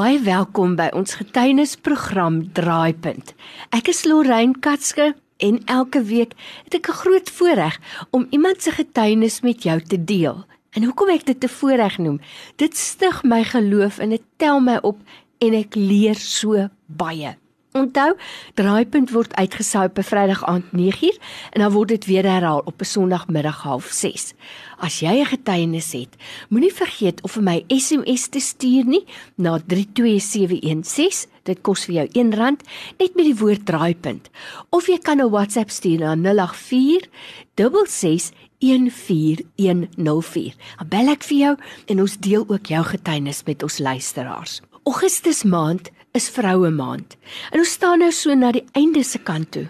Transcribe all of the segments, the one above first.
Baie welkom by ons getuienisprogram Draaipunt. Ek is Lorraine Katske en elke week het ek 'n groot voorreg om iemand se getuienis met jou te deel. En hoekom ek dit 'n voorreg noem? Dit stig my geloof en dit tel my op en ek leer so baie. Onthou, Draaipunt word uitgesaai op 'n Vrydag aand 9uur en dan word dit weer herhaal op 'n Sondagmiddag 06:30. As jy 'n getuienis het, moenie vergeet of vir my SMS te stuur nie na 32716. Dit kos vir jou R1 net met die woord Draaipunt. Of jy kan 'n WhatsApp stuur na 084 66 14104. Dan bel ek vir jou en ons deel ook jou getuienis met ons luisteraars. Augustus maand is vroue maand. En ons staan nou so na die einde se kant toe.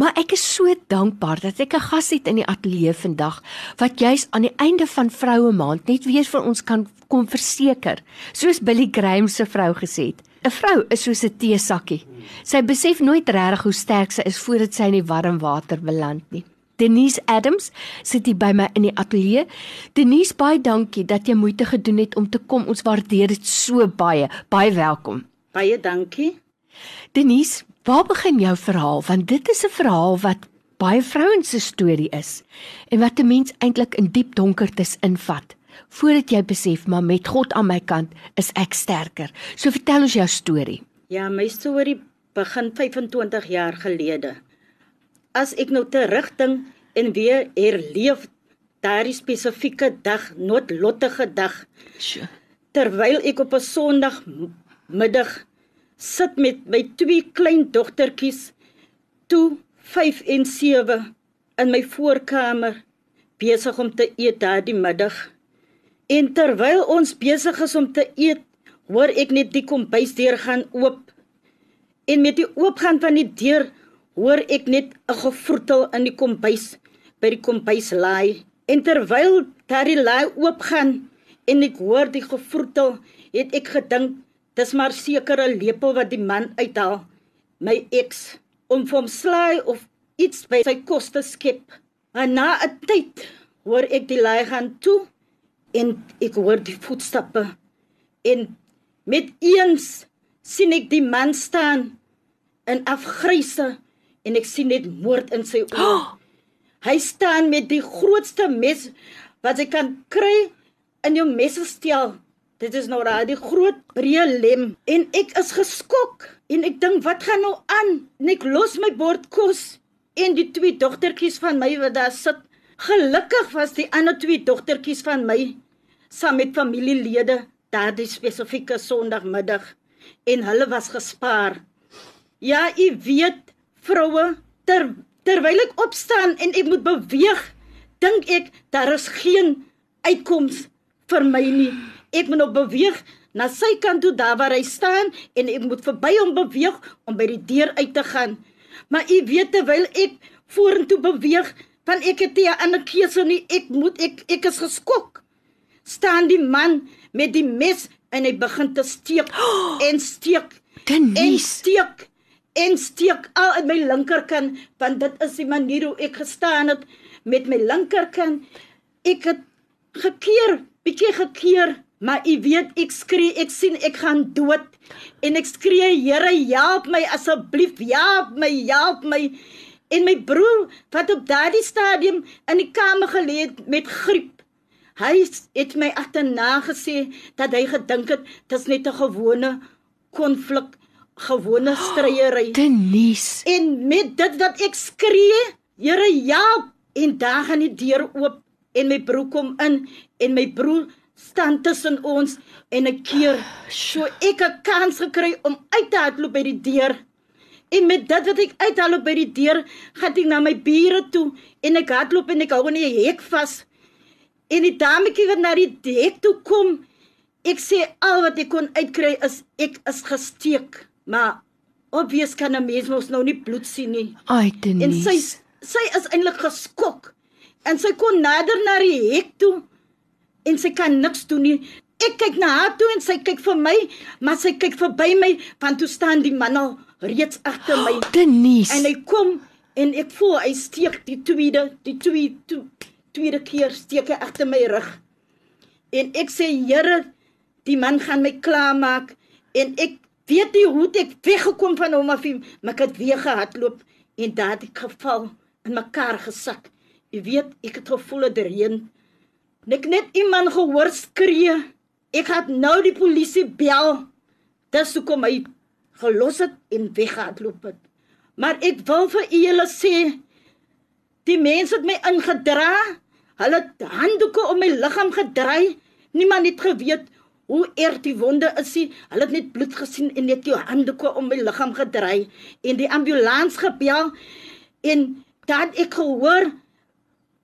Maar ek is so dankbaar dat ek 'n gas het in die ateljee vandag wat juis aan die einde van vroue maand net weer vir ons kan kom verseker, soos Billy Graham se vrou gesê het. 'n Vrou is soos 'n teesakkie. Sy besef nooit regtig hoe sterk sy is voordat sy in die warm water beland nie. Denise Adams sit hier by my in die ateljee. Denise, baie dankie dat jy moeite gedoen het om te kom. Ons waardeer dit so baie. Baie welkom. Baie dankie. Denise, waar begin jou verhaal? Want dit is 'n verhaal wat baie vrouens se storie is en wat 'n mens eintlik in diep donkertes invat voordat jy besef maar met God aan my kant is ek sterker. So vertel ons jou storie. Ja, my storie begin 25 jaar gelede. As ek nou terugdink en weer herleef daardie spesifieke dag, noodlottige dag. Sjoe. Terwyl ek op 'n Sondag middag sit met my twee klein dogtertjies toe 5 en 7 in my voorkamer besig om te eet daardie middag. En terwyl ons besig is om te eet, hoor ek net die kombuisdeur gaan oop. En met die oopgaan van die deur hoor ek net 'n gevroetel in die kombuis by die kombuislaai. En terwyl daardie laai oopgaan en ek hoor die gevroetel, het ek gedink Dis maar sekere lepel wat die man uithaal, my ex, om vir hom slaai of iets by sy kos te skep. En na 'n tyd hoor ek die lei gaan toe en ek hoor die voetstappe en met eens sien ek die man staan in afgryse en ek sien net moord in sy oë. Oh! Hy staan met die grootste mes wat hy kan kry in jou messestel Dit is nou die groot breë lem en ek is geskok en ek dink wat gaan nou aan? En ek los my bord kos en die twee dogtertjies van my wat daar sit. Gelukkig was die ander twee dogtertjies van my saam met familielede daardie spesifieke Sondagmiddag en hulle was gespaar. Ja, u weet, vroue, ter, terwyl ek opstaan en ek moet beweeg, dink ek daar is geen uitkoms vir my nie. Ek moet nou beweeg na sy kant toe daar waar hy staan en ek moet verby hom beweeg om by die deur uit te gaan. Maar u weet terwyl ek vorentoe beweeg, van ek het 'n ander keuse nie. Ek moet ek ek is geskok. Staan die man met die mes en hy begin te steek oh, en steek Denise. en steek en steek al in my linkerkant want dit is die manier hoe ek gestaan het met my linkerkant. Ek het gekeer, bietjie gekeer Maar u weet ek skree, ek sien ek gaan dood en ek skree Here, help my asseblief, help my, help my. En my broer wat op daardie stadium in die kamer gelê het met griep. Hy het my agterna gesê dat hy gedink het dis net 'n gewone konflik, gewone stryery. Denise. En met dit wat ek skree, Here, help. En daar gaan die deur oop en my broer kom in en my broer staan tussen ons en 'n keer so ek 'n kans gekry om uit te hardloop by die deur. En met dit wat ek uithardloop by die deur, gaan ek na my bure toe en ek hardloop en ek hou in die hek vas. En die dametjie wat na die hek toe kom, ek sê al wat ek kon uitkry is ek is gesteek, maar obvious kan 'n mens mos nou nie bloed sien nie. Ai, Denise. En sy sy is eintlik geskok. En sy kon nader na die hek toe en sy kan niks doen nie. Ek kyk na haar toe en sy kyk vir my, maar sy kyk verby my want toe staan die man al reeds agter my. Oh, Denise. En hy kom en ek voel hy steek die tweede, die twee to, tweede keer steek hy agter my rug. En ek sê Here, die man gaan my klaarmaak En ek weet nie hoe ek weggekom van hom af nie, maar ek het weer gehardloop en daar het ek geval in mekaar gesak. Jy weet, ek het gevoel dit reën. Ek net iemand gehoor skree. Ek het nou die polisie bel. Dis hoekom hy gelos het en weggehardloop het. Maar ek wil vir julle sê die mense het my ingedra. Hulle het handdoeke om my liggaam gedry. Niemand het geweet hoe erg die wonde is. Nie. Hulle het net bloed gesien en net die handdoeke om my liggaam gedry en die ambulans gebel en dan ek gehoor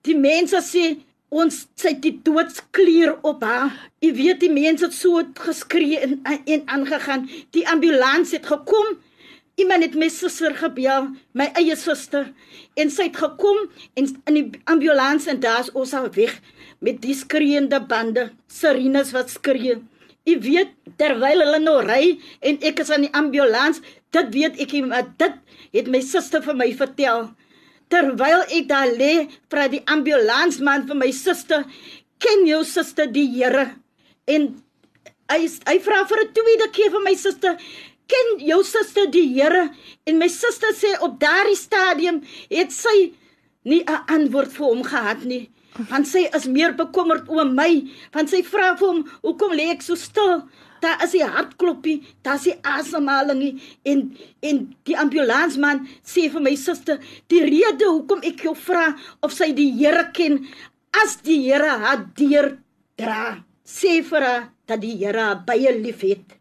die mense sê ons sit die doodskleer op haar. Jy weet die mense het so geskree en en aangegaan. Die ambulans het gekom. Iemand het my suster gebel, my eie suster, en sy het gekom en in die ambulans en daar's ons al weg met die skreeende bande, sirenes wat skree. Jy weet terwyl hulle nou ry en ek is aan die ambulans, dit weet ek nie, maar dit het my suster vir my vertel. Terwyl ek daar lê, vra die ambulansman vir my suster, "Ken jou suster die Here?" En hy hy vra vir 'n tweede keer vir my suster, "Ken jou suster die Here?" En my suster sê op daardie stadium het sy nie 'n antwoord vir hom gehad nie. Want sy is meer bekommerd oor my, want sy vra vir hom, "Hoekom lê ek so stil?" daar is die hartkloppie, daar is die asemhaling en en die ambulansman sê vir my suster, die rede hoekom ek jou vra of sy die Here ken, as die Here haar deur dra, sê vir haar dat die Here haar baie liefhet.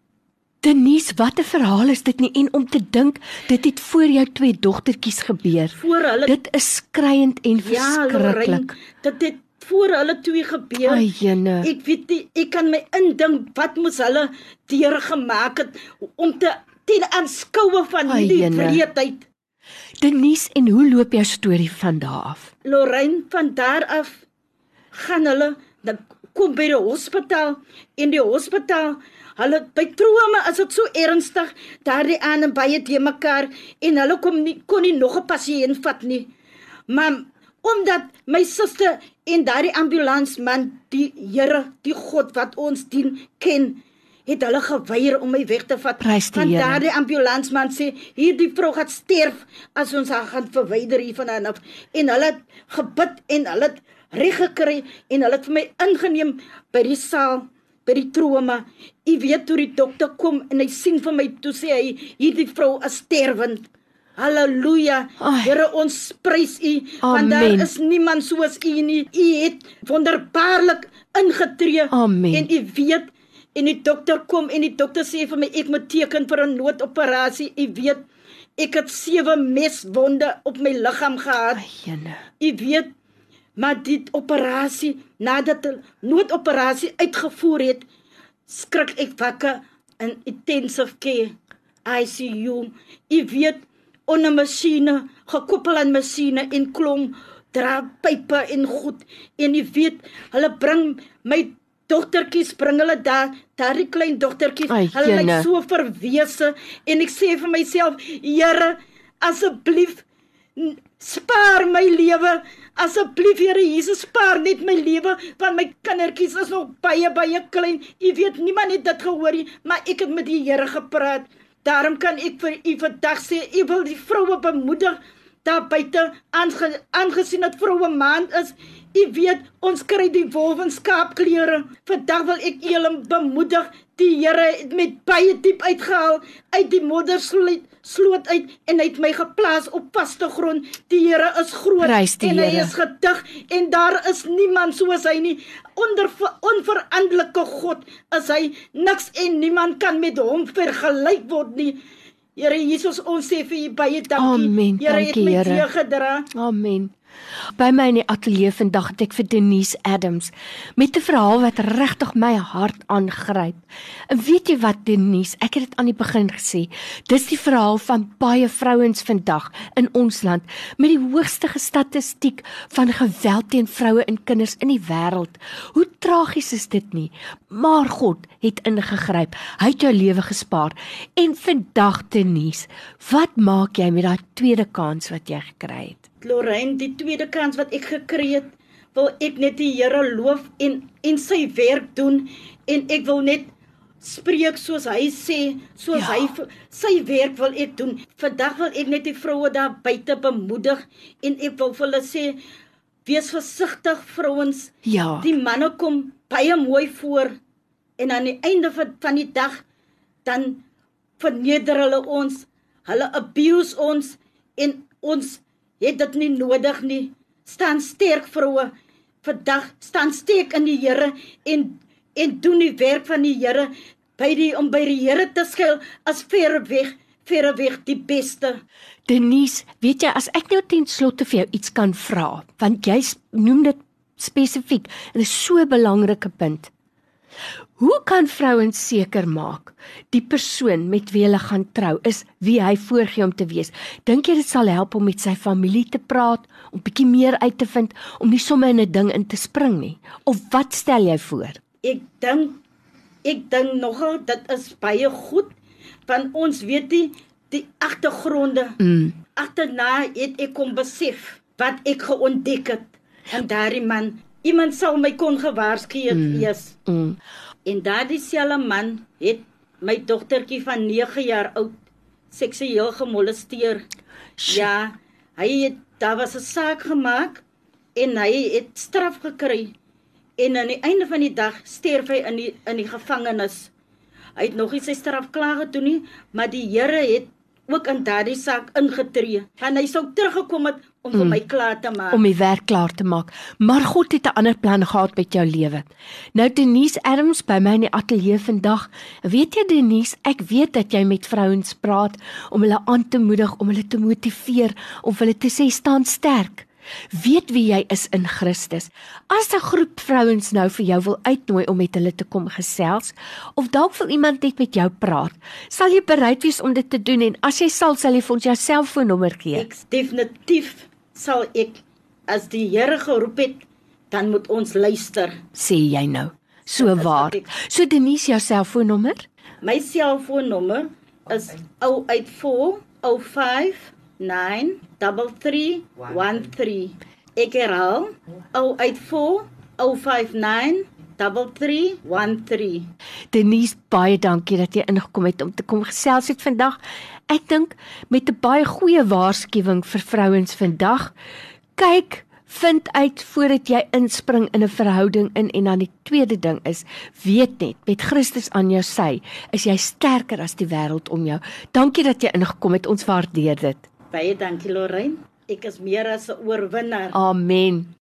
Denise, wat 'n verhaal is dit nie en om te dink dit het voor jou twee dogtertjies gebeur. Voor hulle Dit is skriwend en ja, verskriklik. dit het voor hulle twee gebeur. Ai jene. Ek weet nie, ek kan my indink wat moes hulle deurgemaak het om te ten aanskoue van Ai, hierdie wreedheid. Denise, en hoe loop jou storie van daar af? Lorraine van daar af gaan hulle dan kom by die hospitaal en die hospitaal hulle by trome is dit so ernstig daardie aan en baie te mekaar en hulle kom nie kon nie nog 'n pasiënt vat nie. Maar omdat my suster en daardie ambulansman die Here die God wat ons dien ken het hulle geweier om my weg te vat. Want daardie ambulansman sê hierdie vrou gaan sterf as ons haar gaan verwyder hier vandaan af. En hulle het gebid en hulle het reg gekry en hulle het vir my ingeneem by die saal by die troma. U weet toe die dokter kom en hy sien vir my toe sê hy hierdie vrou is sterwend. Halleluja. Here ons prys U want daar is niemand soos U nie. U het wonderbaarlik ingetree Amen. en U weet en die dokter kom en die dokter sê vir my ek moet teken vir 'n noodoperasie. U weet ek het sewe meswonde op my liggaam gehad. Ai jene. U weet maar die operasie nadat die noodoperasie uitgevoer het, skrik ek wakker in intensive care ICU. U. Weet onder masjiene, gekoppel aan masjiene en klom dra pype en goed. En u weet hulle bring my dogtertjies bring hulle daar daardie klein dogtertjies hulle lyk so verwese en ek sê vir myself Here asseblief spaar my lewe. Asseblief Here Jesus spaar net my lewe want my kindertjies is nog baie baie klein. U weet niemand het dit gehoor nie maar ek het met die Here gepraat. Daarom kan ek vir u vandag sê u wil die vroue bemoedig daar buite aange, aangesien dit vroue maand is u weet ons kry die wolf en skaapklere vandag wil ek julle bemoedig die Here het met baie diep uitgehaal uit die moddersloot sloot uit en hy het my geplaas op vaste grond. Die Here is groot die en hy Here. is gedig en daar is niemand soos hy nie. Onder onveranderlike God is hy. Niks en niemand kan met hom vergelyk word nie. Here Jesus, ons sê vir u baie dankie. Here het my Here. weer gedra. Amen. By my in die ateljee vandag het ek vir Denise Adams met 'n verhaal wat regtig my hart aangryp. En weet jy wat Denise, ek het dit aan die begin gesê, dis die verhaal van baie vrouens vandag in ons land met die hoogste statistiek van geweld teen vroue en kinders in die wêreld. Hoe tragies is dit nie? Maar God het ingegryp. Hy het jou lewe gespaar. En vandag Denise, wat maak jy met daai tweede kans wat jy gekry het? Lorraine, die tweede kans wat ek gekry het, wil ek net die Here loof en en sy werk doen en ek wil net spreek soos hy sê, soos Ja. hy sy werk wil ek doen. Vandag wil ek net die vroue daar buite bemoedig en ek wil vir hulle sê wees versigtig vrouens. Ja. Die manne kom baie mooi voor en aan die einde van van die dag dan verneder hulle ons. Hulle abuse ons en ons het dit nie nodig nie. Staan sterk vroue. Vandag staan sterk in die Here en en doen die werk van die Here by die om by die Here te skuil as ver weg, ver weg die beste. Denise, weet jy as ek nou ten slotte vir jou iets kan vra, want jy noem dit spesifiek dit is so 'n belangrike punt. Hoe kan vrouens seker maak die persoon met wie hulle gaan trou is wie hy voorgee om te wees? Dink jy dit sal help om met sy familie te praat, om bietjie meer uit te vind, om nie sommer in 'n ding in te spring nie? Of wat stel jy voor? Ek dink ek dink nogal dit is baie goed want ons weet die die agtergronde. Mm. Agterna het ek kom besef wat ek geontdek het. En daardie man, iemand sal my kon gewaarsku het mm. wees. Mm. En daardie selfe man het my dogtertjie van 9 jaar oud seksueel gemolesteer. Ja, hy het daar was 'n saak gemaak en hy het straf gekry. En aan die einde van die dag sterf hy in die in die gevangenis. Hy het nog nie sy straf klaar gedoen nie, maar die Here het ook in daardie saak ingetree. En hy sou teruggekom het om vir my klaar te maak. om die werk klaar te maak. Maar God het 'n ander plan gehad met jou lewe. Nou Denise Adams by my in die ateljee vandag. Weet jy Denise, ek weet dat jy met vrouens praat om hulle aan te moedig, om hulle te motiveer, om hulle te sê staan sterk. Weet wie jy is in Christus. As 'n groep vrouens nou vir jou wil uitnooi om met hulle te kom gesels of dalk wil iemand net met jou praat, sal jy bereid wees om dit te doen en as jy sal, sal jy vir ons jou selfoonnommer gee. Ek definitief sal ek as die Here geroep het, dan moet ons luister. sê jy nou. So waar. So Denise jou selfoonnommer? My selfoonnommer is 084 05 93313. Ek herhaal 084 059 3313. Denise, baie dankie dat jy ingekom het om te kom gesels het vandag. Ek dink met 'n baie goeie waarskuwing vir vrouens vandag. Kyk, vind uit voordat jy inspring in 'n verhouding in en dan die tweede ding is, weet net, met Christus aan jou sy, is jy sterker as die wêreld om jou. Dankie dat jy ingekom het. Ons waardeer dit. Baie dankie Lorraine. Ek is meer as 'n oorwinnaar. Amen.